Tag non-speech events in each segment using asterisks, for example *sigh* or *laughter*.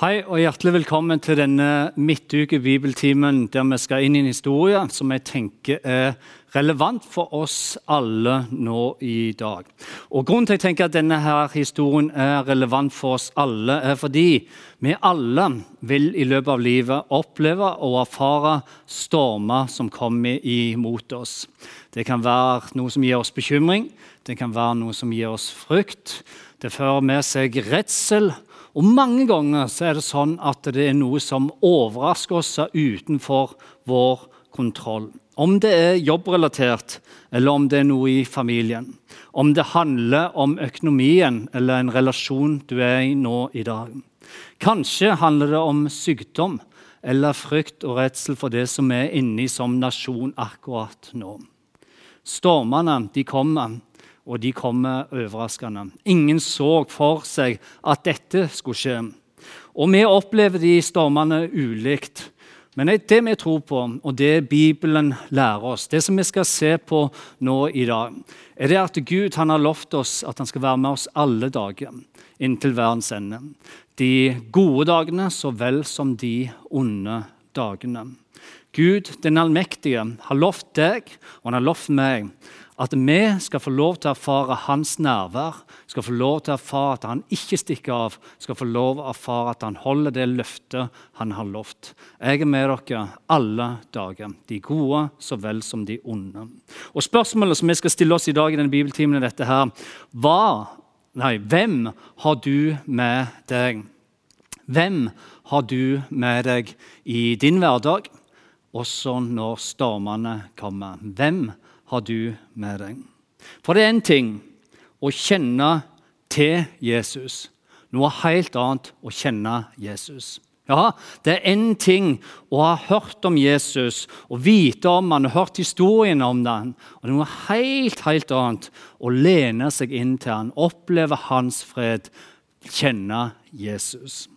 Hei og hjertelig velkommen til denne midtuke-bibeltimen der vi skal inn i en historie som jeg tenker er relevant for oss alle nå i dag. Og Grunnen til at jeg tenker at denne her historien er relevant for oss alle, er fordi vi alle vil i løpet av livet oppleve og erfare stormer som kommer imot oss. Det kan være noe som gir oss bekymring, det kan være noe som gir oss frykt. Det fører med seg redsel og Mange ganger så er det sånn at det er noe som overrasker oss utenfor vår kontroll. Om det er jobbrelatert, eller om det er noe i familien. Om det handler om økonomien eller en relasjon du er i nå i dag. Kanskje handler det om sykdom eller frykt og redsel for det som er inni som nasjon akkurat nå. Stormene de kommer, og de kommer overraskende. Ingen så for seg at dette skulle skje. Og vi opplever de stormene ulikt. Men det vi tror på, og det Bibelen lærer oss, det som vi skal se på nå i dag, er det at Gud har lovt oss at han skal være med oss alle dager inntil verdens ende. De gode dagene så vel som de onde dagene. Gud den allmektige har lovt deg og han har lovt meg at vi skal få lov til å erfare hans nærvær, skal få lov til å erfare at han ikke stikker av, skal få lov til å erfare at han holder det løftet han har lovt. Jeg er med dere alle dager, de gode så vel som de onde. Og Spørsmålet som vi skal stille oss i dag i denne bibeltimen, er dette her. Hva, nei, hvem har du med deg? Hvem har du med deg i din hverdag, også når stormene kommer? Hvem har du med deg. For det er en ting å kjenne til Jesus, noe helt annet å kjenne Jesus. Ja, Det er én ting å ha hørt om Jesus og vite om han og hørt historien om han. Og det er noe helt, helt annet å lene seg inn til han, oppleve hans fred, kjenne Jesus.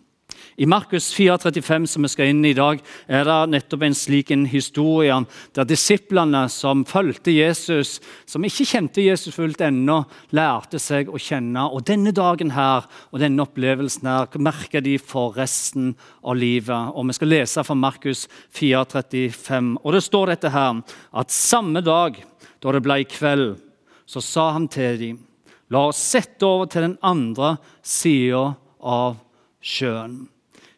I Markus 4,35, som vi skal inn i i dag, er det nettopp en slik en historie der disiplene som fulgte Jesus, som ikke kjente Jesus fullt ennå, lærte seg å kjenne. Og denne dagen her og denne opplevelsen her merker de for resten av livet. Og Vi skal lese fra Markus 4,35. Og det står dette her, at samme dag da det ble kveld, så sa han til dem, la oss sette over til den andre sida av sjøen.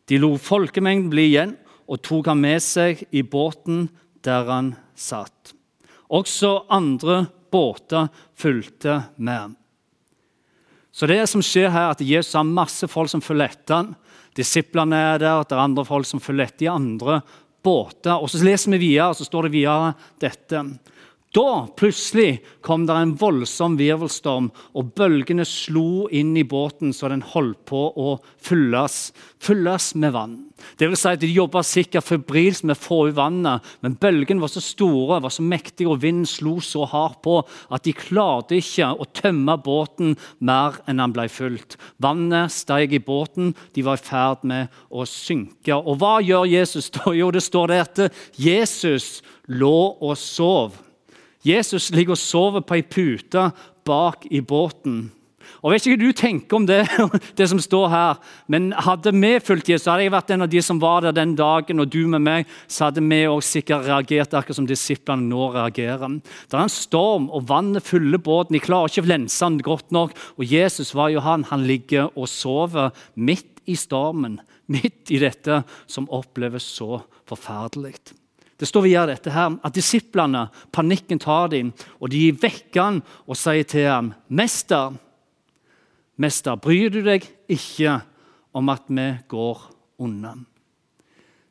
De lot folkemengden bli igjen og tok ham med seg i båten der han satt. Også andre båter fulgte med. Så det som skjer her, at Jesus har masse folk som følger etter ham. Disiplene er der, det er andre folk som følger etter i andre båter. Og Så leser vi videre, så står det videre dette. Da plutselig kom det en voldsom virvelstorm, og bølgene slo inn i båten så den holdt på å fylles, fylles med vann. Det vil si at De jobba sikkert febrilsk med å få ut vannet, men bølgene var så store var så mektige, og vinden slo så hardt på at de klarte ikke å tømme båten mer enn den ble fylt. Vannet steg i båten, de var i ferd med å synke. Og hva gjør Jesus? Jo, det står det at Jesus lå og sov. Jesus ligger og sover på ei pute bak i båten. Og vet ikke hva du tenker om det, *laughs* det som står her, men hadde vi fulgt Jesus, hadde jeg vært en av de som var der den dagen, og du med meg, så hadde vi også sikkert reagert akkurat som disiplene nå reagerer. Det er en storm, og vannet fyller båten. De klarer ikke å lense den godt nok. Og Jesus var jo han. Han ligger og sover midt i stormen, midt i dette som oppleves så forferdelig. Det står videre dette her, at disiplene, panikken tar dem, og de vekker han og sier til ham, 'Mester, mester, bryr du deg ikke om at vi går unna?'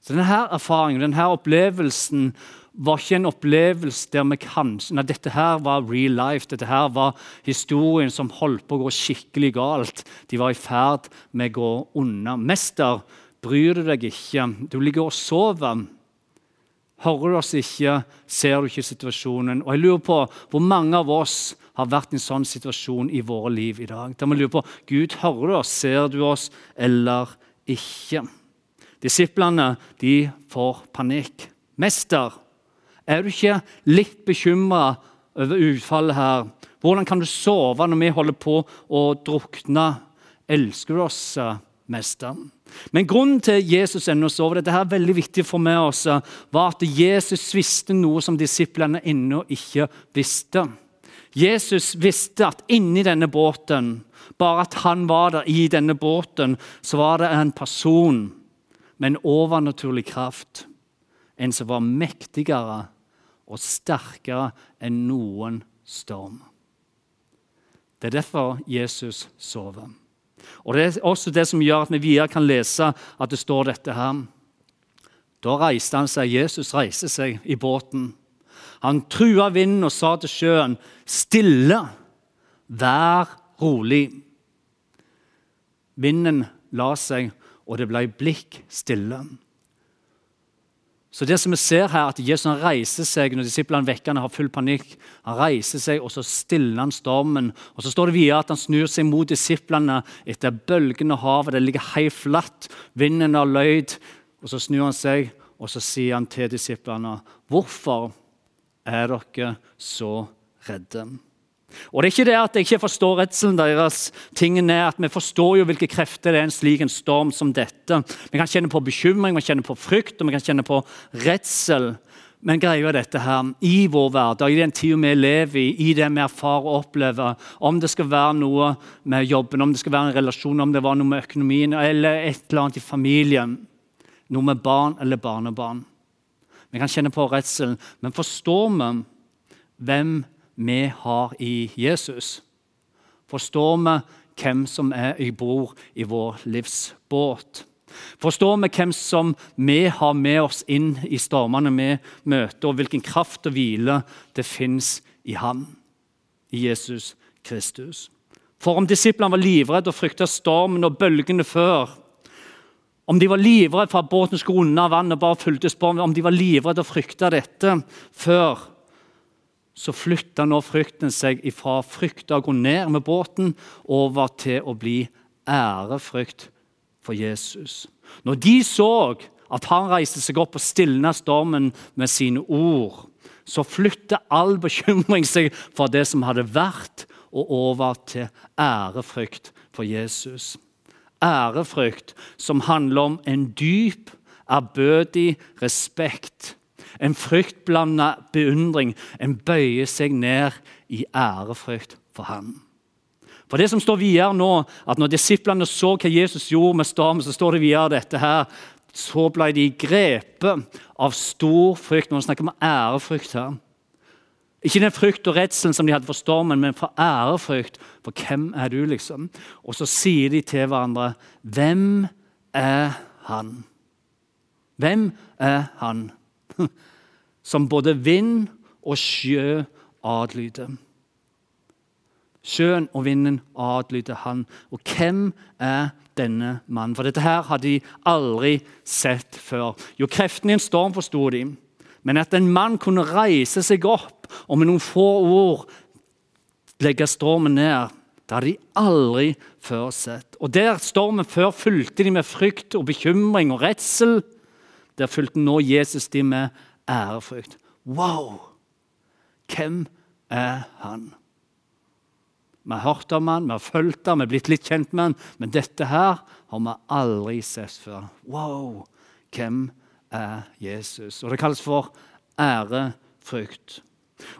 Så Denne erfaringen, denne opplevelsen var ikke en opplevelse der vi kanskje Nei, dette her var real life. Dette her var historien som holdt på å gå skikkelig galt. De var i ferd med å gå unna. 'Mester, bryr du deg ikke? Du ligger og sover.' Hører du oss ikke, ser du ikke situasjonen. Og jeg lurer på hvor mange av oss har vært i en sånn situasjon i våre liv i dag. Der vi lurer på Gud, hører du oss, ser du oss eller ikke? Disiplene de får panikk. Mester, er du ikke litt bekymra over utfallet her? Hvordan kan du sove når vi holder på å drukne? Elsker du oss meste. Men grunnen til Jesus ennå sover, dette er veldig viktig for meg også, var at Jesus visste noe som disiplene ennå ikke visste. Jesus visste at inni denne båten, bare at han var der i denne båten, så var det en person med en overnaturlig kraft. En som var mektigere og sterkere enn noen storm. Det er derfor Jesus sover. Og Det er også det som gjør at vi videre kan lese at det står dette her. Da reiste han seg, Jesus reiste seg i båten. Han trua vinden og sa til sjøen, 'Stille, vær rolig.' Vinden la seg, og det ble blikk stille. Så det som vi ser her, at Jesus reiser seg når disiplene vekker han har full panikk. Han reiser seg, og så stiller han stormen. Og Så står det videre at han snur seg mot disiplene etter bølgene havet. Det ligger helt flatt. Vinden har løyd. Og Så snur han seg, og så sier han til disiplene.: Hvorfor er dere så redde? Og Det er ikke det at jeg ikke forstår redselen deres. Tingen er at Vi forstår jo hvilke krefter det er en slik en storm som dette. Vi kan kjenne på bekymring, vi kan kjenne på frykt og vi kan kjenne på redsel. Men greia dette her, i vår hverdag, i den tida vi lever i, i det vi erfarer og opplever, om det skal være noe med jobben, om det skal være en relasjon, om det var noe med økonomien eller et eller annet i familien, noe med barn eller barnebarn Vi kan kjenne på redselen, men forstår vi hvem vi har i Jesus? Forstår vi hvem som er i bord i vår livsbåt? Forstår vi hvem som vi har med oss inn i stormene vi møter, og hvilken kraft og hvile det fins i ham, i Jesus Kristus? For om disiplene var livredde og frykta stormen og bølgene før, om de var livredde for at båten skulle unna vannet og bare fulgte sporene, om de var livredde og frykta dette før, så flytta nå frykten seg fra frykt av å gå ned med båten over til å bli ærefrykt for Jesus. Når de så at han reiste seg opp og stilna stormen med sine ord, så flytta all bekymring seg fra det som hadde vært, og over til ærefrykt for Jesus. Ærefrykt som handler om en dyp, ærbødig respekt en fryktblanda beundring. En bøyer seg ned i ærefrykt for ham. For det som står videre nå, at Når disiplene så hva Jesus gjorde med stormen, så står det videre dette her, så ble de grepet av stor frykt. Når vi snakker om ærefrykt her. Ikke den frykt og redselen som de hadde for stormen, men for ærefrykt. For hvem er du, liksom? Og så sier de til hverandre, hvem er han? Hvem er han? *laughs* som både vind og sjø adlyder. Sjøen og vinden adlyder han. Og hvem er denne mannen? For dette her hadde de aldri sett før. Jo, kreftene i en storm forsto de, men at en mann kunne reise seg opp og med noen få ord legge stormen ned, det hadde de aldri før sett. Og Der stormen før fulgte de med frykt og bekymring og redsel. Der fulgte nå Jesus de med ærefrykt. Wow! Hvem er han? Vi har hørt om han, vi har fulgt ham, vi har blitt litt kjent med han, men dette her har vi aldri sett før. Wow! Hvem er Jesus? Og Det kalles for ærefrykt.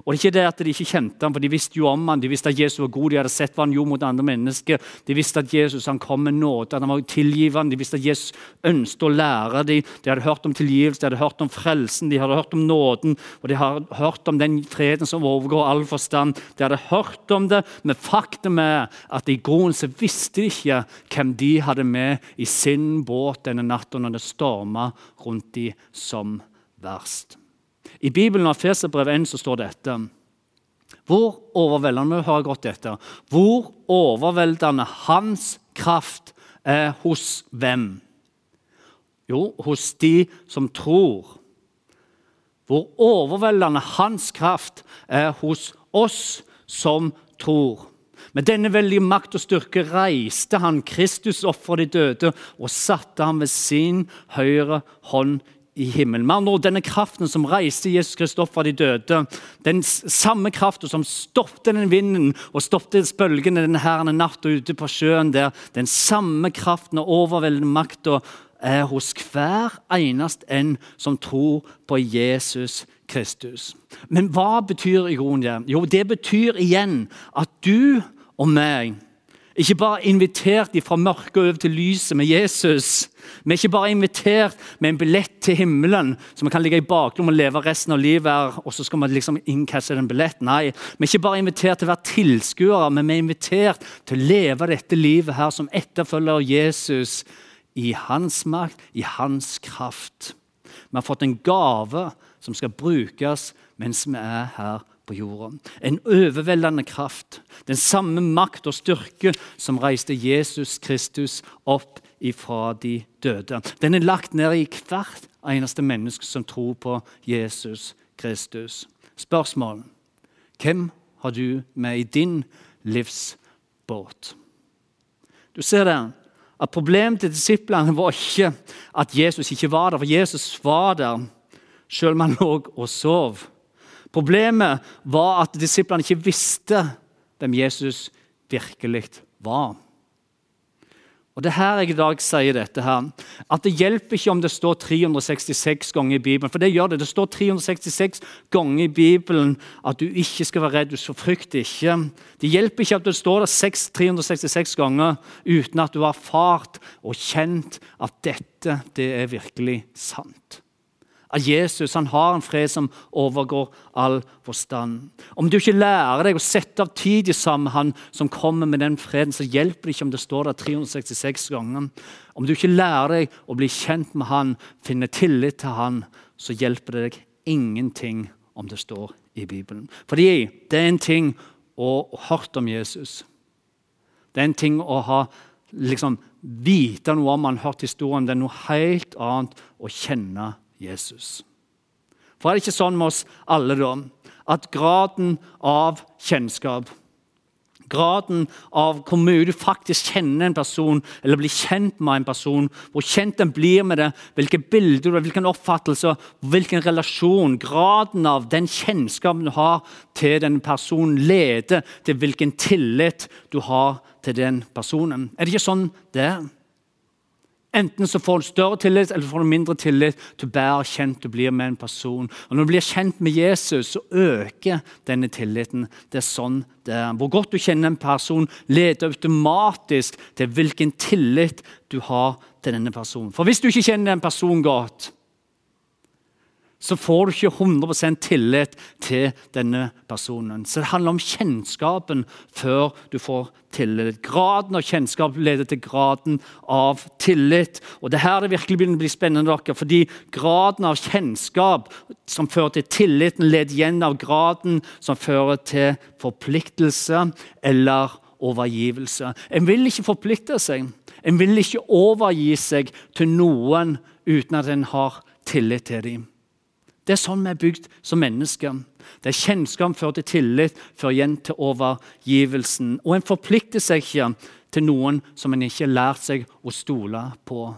Og det er ikke det at De ikke kjente ham, for de visste jo om ham. De visste at Jesus var god, de hadde sett hva han gjorde mot andre mennesker. De visste at Jesus han kom med nåde, at han var tilgivende. De visste at Jesus ønsket å lære dem. De hadde hørt om tilgivelse, de hadde hørt om frelsen, de hadde hørt om nåden. Og de hadde hørt om den freden som overgår all forstand. De hadde hørt om det, men faktum er at i grunnen så visste de ikke hvem de hadde med i sin båt denne natta når det storma rundt dem som verst. I Bibelen av Feserbrev 1 så står dette Hvor overveldende hører godt etter? hvor overveldende hans kraft er hos hvem? Jo, hos de som tror. Hvor overveldende hans kraft er hos oss som tror. Med denne veldige makt og styrke reiste han Kristus opp fra de døde og satte ham ved sin høyre hånd i himmelen. Med andre Denne kraften som reiste Jesus Kristus fra de døde, den samme kraften som stoppet den vinden og stoppet bølgene herrende herrene natta ute på sjøen der, den samme kraften og overveldende makta er hos hver eneste en som tror på Jesus Kristus. Men hva betyr i? Jo, det betyr igjen at du og meg ikke bare invitert fra mørket over til lyset med Jesus. Vi er ikke bare invitert med en billett til himmelen så vi kan ligge i baklommen og leve resten av livet her, og så skal vi liksom innkasse den billetten. Nei, vi er ikke bare invitert til å være tilskuere, men vi er invitert til å leve dette livet her som etterfølger Jesus i hans makt, i hans kraft. Vi har fått en gave som skal brukes mens vi er her på jorda. En overveldende kraft. Den samme makt og styrke som reiste Jesus Kristus opp ifra de døde. Den er lagt ned i hvert eneste menneske som tror på Jesus Kristus. Spørsmål. Hvem har du med i din livsbåt? Du ser det, at Problemet til disiplene var ikke at Jesus ikke var der, for Jesus var der selv om han lå og sov. Problemet var at disiplene ikke visste hvem Jesus virkelig var. Og Det er her jeg i dag sier dette her, at det hjelper ikke om det står 366 ganger i Bibelen. For det gjør det. Det står 366 ganger i Bibelen at du ikke skal være redd. Du frykter ikke. Det hjelper ikke at det står der 366 ganger uten at du har erfart og kjent at dette det er virkelig sant av Jesus. Han har en fred som overgår all forstand. Om du ikke lærer deg å sette av tid sammen med han som kommer med den freden, så hjelper det ikke om det står der 366 ganger. Om du ikke lærer deg å bli kjent med han, finne tillit til han, så hjelper det deg ingenting om det står i Bibelen. Fordi det er en ting å ha hørt om Jesus. Det er en ting å ha liksom, vite noe om han, hørt historien. Det er noe helt annet å kjenne Jesus. For er det ikke sånn med oss alle, da, at graden av kjennskap Graden av hvor mye du faktisk kjenner en person, eller blir kjent med en person, hvor kjent en blir med det, hvilke bilder, hvilken oppfattelse, hvilken relasjon Graden av den kjennskapen du har til den personen, leder til hvilken tillit du har til den personen. Er det ikke sånn det er? Enten så får du større tillit eller får du mindre tillit til å bære kjent du blir med en person. Og Når du blir kjent med Jesus, så øker denne tilliten. Det er sånn det er. Hvor godt du kjenner en person, leder automatisk til hvilken tillit du har til denne personen. For hvis du ikke kjenner en person godt, så får du ikke 100% tillit til denne personen. Så det handler om kjennskapen før du får tillit. Graden av kjennskap leder til graden av tillit. Og Det her det virkelig begynner å bli spennende, dere, fordi graden av kjennskap som fører til tilliten, leder igjen av graden som fører til forpliktelse eller overgivelse. En vil ikke forplikte seg. En vil ikke overgi seg til noen uten at en har tillit til dem. Det er sånn vi er bygd som mennesker. Det er kjennskap fører til tillit, fører igjen til overgivelsen. Og en forplikter seg ikke til noen som en ikke har lært seg å stole på.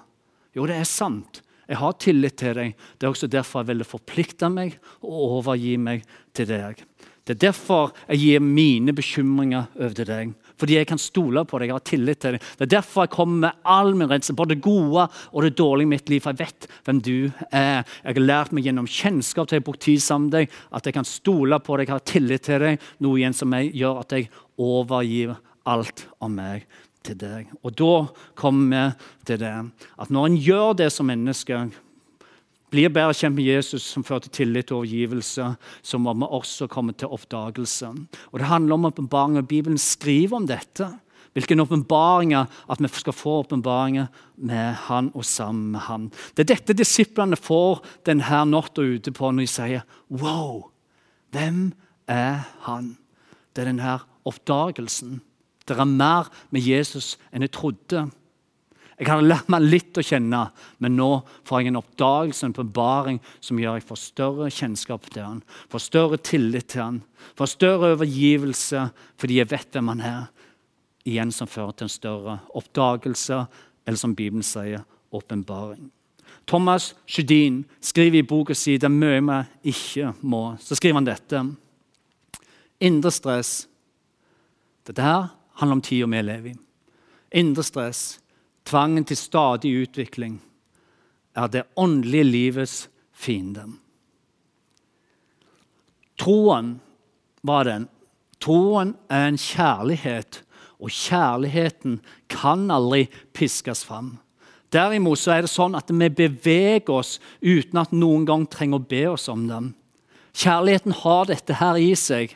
Jo, det er sant. Jeg har tillit til deg. Det er også derfor jeg ville forplikte meg og overgi meg til deg. Det er derfor jeg gir mine bekymringer over til deg. Fordi jeg kan stole på deg, jeg har tillit til deg. Det er derfor jeg kommer med all min redsel, både det gode og det dårlige i mitt liv. For jeg vet hvem du er. Jeg har lært meg gjennom kjennskap til å bruke tid sammen med deg, at jeg kan stole på deg, jeg har tillit til deg. Noe igjen som jeg gjør at jeg overgir alt av meg til deg. Og da kommer vi til det at når en gjør det som menneske blir bedre kjent med Jesus, som fører til tillit og overgivelse, så må vi også komme til oppdagelse. Og Det handler om åpenbaringer. Bibelen skriver om dette. Hvilke åpenbaringer at vi skal få åpenbaringer med han og sammen med han. Det er dette disiplene får denne natta ute på når de sier Wow! Hvem er han? Det er denne oppdagelsen. Det er mer med Jesus enn jeg trodde. Jeg hadde lært meg litt å kjenne, men nå får jeg en oppdagelse, en forbaring, som gjør jeg får større kjennskap til han, får større tillit til han, får større overgivelse fordi jeg vet hvem han er. Igjen som fører til en større oppdagelse, eller som Bibelen sier, åpenbaring. Thomas Sjødin skriver i boka si 'Det er mye vi ikke må'. Så skriver han dette. Indre stress. Dette her handler om tida vi lever i. Indre stress, tvangen til stadig utvikling, er det åndelige livets fiende. Troen var den. Troen er en kjærlighet, og kjærligheten kan aldri piskes fram. Derimot så er det sånn at vi beveger oss uten at noen gang trenger å be oss om den. Kjærligheten har dette her i seg.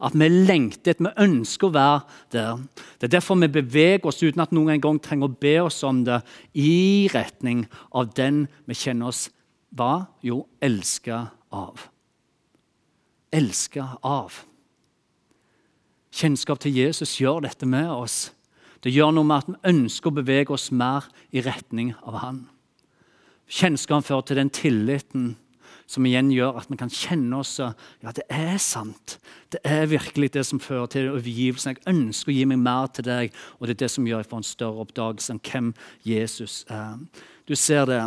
At vi lengter, at vi ønsker å være der. Det er derfor vi beveger oss uten at noen gang trenger å be oss om det, i retning av den vi kjenner oss hva? Jo, elska av. Elska av. Kjennskap til Jesus gjør dette med oss. Det gjør noe med at vi ønsker å bevege oss mer i retning av Han. Kjennskap fører til den tilliten som igjen gjør at vi kan kjenne oss Ja, det er sant. Det er virkelig det som fører til overgivelsen. Jeg ønsker å gi meg mer til deg, og det er det som gjør jeg får en større oppdagelse om hvem Jesus er. Du ser det.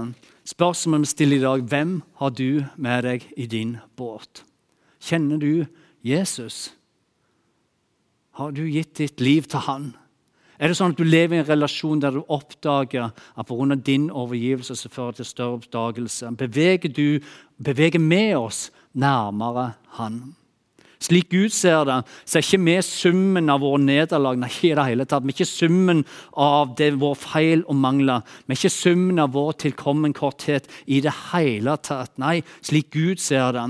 Spørsmålet vi stiller i dag, hvem har du med deg i din båt? Kjenner du Jesus? Har du gitt ditt liv til han? Er det sånn at du lever i en relasjon der du oppdager at pga. din overgivelse så fører til større oppdagelse? Beveger du, beveger med oss nærmere Han? Slik Gud ser det, så er ikke vi summen av våre nederlag. Nei, i det hele tatt. Vi er ikke summen av det vår feil og mangler. Vi er ikke summen av vår tilkommenkorthet i det hele tatt. Nei, slik Gud ser det,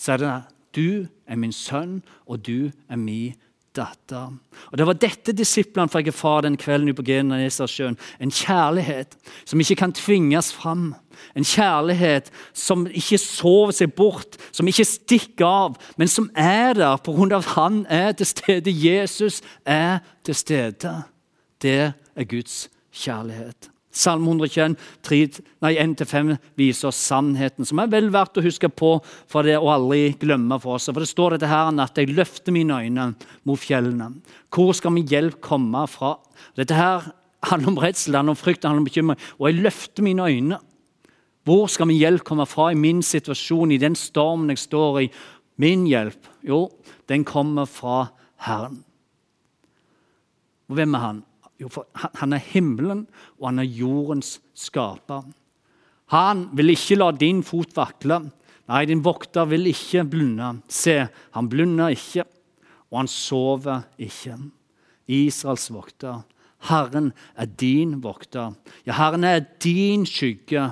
så er det du er min sønn, og du er min datter. Og Det var dette disiplene fikk erfare den kvelden på Genesasjøen. En kjærlighet som ikke kan tvinges fram. En kjærlighet som ikke sover seg bort, som ikke stikker av, men som er der av at han er til stede. Jesus er til stede. Det er Guds kjærlighet. Salme 121, 1-5 viser oss sannheten, som er vel verdt å huske på for det å aldri glemme for oss. For Det står dette her at jeg løfter mine øyne mot fjellene. Hvor skal min hjelp komme fra? Dette her handler om redsel, handler om frykt, handler om bekymring. Og jeg løfter mine øyne. Hvor skal min hjelp komme fra i min situasjon, i den stormen jeg står i? Min hjelp, jo, den kommer fra Herren. Og hvem er han? Jo, for han er himmelen, og han er jordens skaper. Han vil ikke la din fot vakle. Nei, din vokter vil ikke blunde. Se, han blunder ikke, og han sover ikke. Israels vokter. Herren er din vokter. Ja, Herren er din skygge.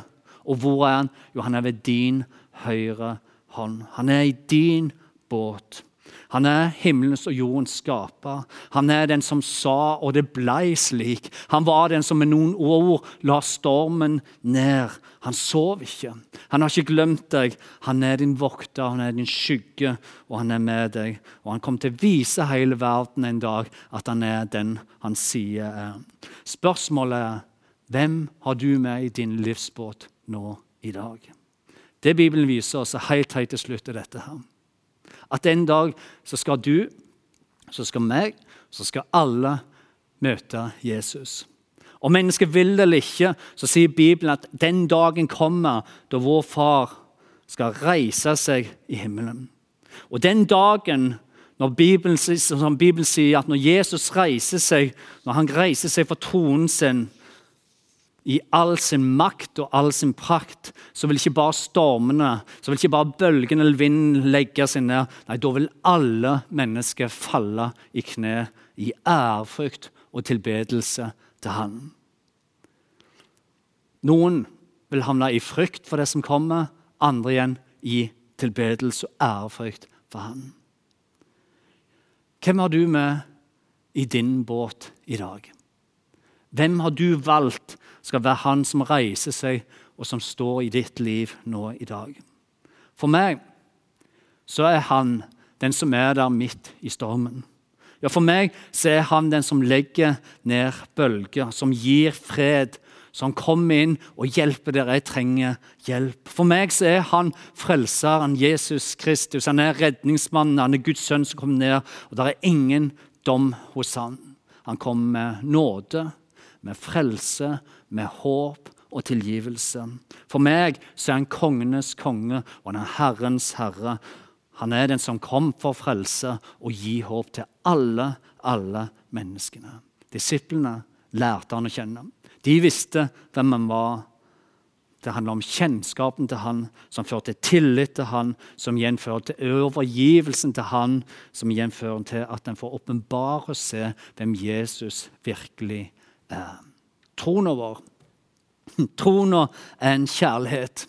Og hvor er han? Jo, han er ved din høyre hånd. Han er i din båt. Han er himmelens og jordens skaper. Han er den som sa, og det blei slik. Han var den som med noen ord la stormen ned. Han sov ikke. Han har ikke glemt deg. Han er din vokter, han er din skygge, og han er med deg. Og han kommer til å vise hele verden en dag at han er den han sier er. Spørsmålet er hvem har du med i din livsbåt nå i dag? Det Bibelen viser oss, helt helt til slutt, er dette her. At en dag så skal du, så skal meg, så skal alle møte Jesus. Om mennesket vil det eller ikke, så sier Bibelen at den dagen kommer da vår far skal reise seg i himmelen. Og den dagen Bibelen, som Bibelen sier at når Jesus reiser seg, når han reiser seg fra tronen sin, i all sin makt og all sin prakt, så vil ikke bare stormene, så vil ikke bare bølgene eller vinden legge seg ned. Nei, da vil alle mennesker falle i kne i ærefrykt og tilbedelse til Han. Noen vil havne i frykt for det som kommer, andre igjen i tilbedelse og ærefrykt for Han. Hvem har du med i din båt i dag? Hvem har du valgt skal være han som reiser seg, og som står i ditt liv nå i dag? For meg så er han den som er der midt i stormen. Ja, For meg så er han den som legger ned bølger, som gir fred, som kommer inn og hjelper der jeg trenger hjelp. For meg så er han frelseren Jesus Kristus. Han er redningsmannen, han er Guds sønn som kommer ned. Og det er ingen dom hos han. Han kommer med nåde, med frelse, med håp og tilgivelse. For meg så er han kongenes konge, og han er Herrens herre. Han er den som kom for frelse og gi håp til alle, alle menneskene. Disiplene lærte han å kjenne. De visste hvem han var. Det handler om kjennskapen til han, som fører til tillit til han, som igjen til overgivelsen til han, som igjen til at en får åpenbare seg se hvem Jesus virkelig Troen vår *laughs* Troen er en kjærlighet,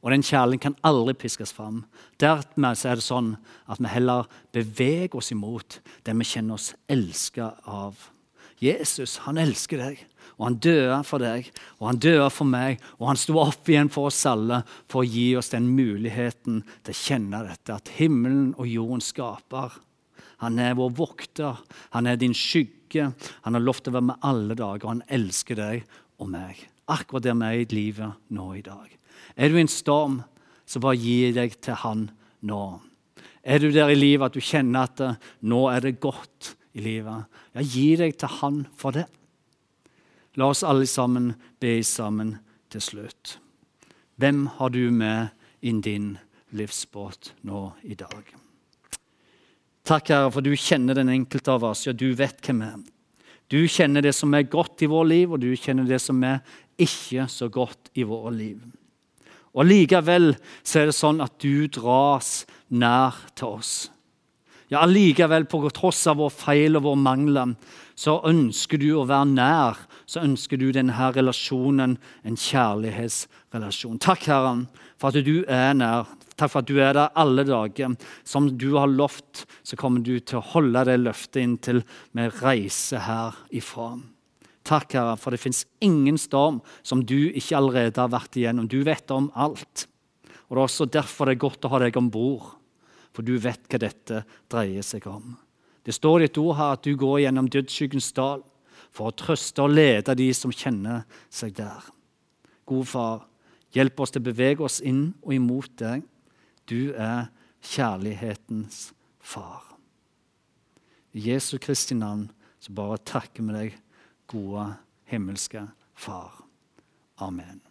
og den kjærligheten kan aldri piskes fram. Dermed er det sånn at vi heller beveger oss imot det vi kjenner oss elska av. Jesus, han elsker deg og han døde for deg, og han døde for meg, og han sto opp igjen for oss alle for å gi oss den muligheten til å kjenne dette, at himmelen og jorden skaper. Han er vår vokter, han er din skygge. Han har lovt å være med alle dager, han elsker deg og meg. Akkurat der vi er i livet nå i dag. Er du i en storm, så bare gi deg til han nå. Er du der i livet at du kjenner at nå er det godt i livet, ja, gi deg til han for det. La oss alle sammen be sammen til slutt. Hvem har du med i din livsbåt nå i dag? Takk, Herre, for du kjenner den enkelte av oss. Ja, du vet hvem vi er. Du kjenner det som er godt i vårt liv, og du kjenner det som er ikke så godt i vårt liv. Og Likevel så er det sånn at du dras nær til oss. Ja, Allikevel, på tross av vår feil og vår mangler, så ønsker du å være nær. Så ønsker du denne relasjonen, en kjærlighetsrelasjon. Takk, Herren, for at du er nær. Takk for at du er der alle dager. Som du har lovt, så kommer du til å holde det løftet inntil vi reiser herifra. Takk, Herre, for det fins ingen storm som du ikke allerede har vært igjennom. Du vet om alt. Og Det er også derfor det er godt å ha deg om bord, for du vet hva dette dreier seg om. Det står i et ord her at du går gjennom dødsskyggens dal for å trøste og lede de som kjenner seg der. Gode far, hjelp oss til å bevege oss inn og imot deg. Du er kjærlighetens far. I Jesu Kristi navn så bare takker vi deg, gode himmelske Far. Amen.